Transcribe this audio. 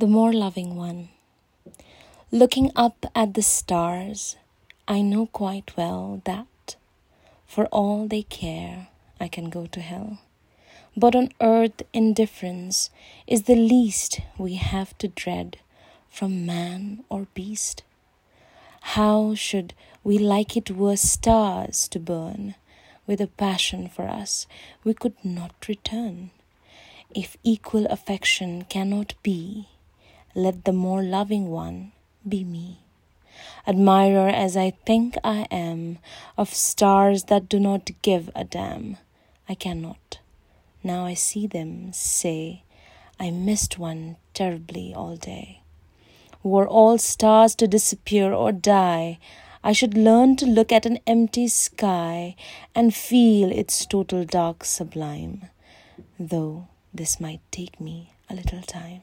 the more loving one. Looking up at the stars, I know quite well that for all they care, I can go to hell. But on earth, indifference is the least we have to dread from man or beast. How should we like it were stars to burn with a passion for us we could not return? If equal affection cannot be, let the more loving one be me. Admirer as I think I am of stars that do not give a damn, I cannot. Now I see them say, I missed one terribly all day. Were all stars to disappear or die, I should learn to look at an empty sky and feel its total dark sublime, though this might take me a little time.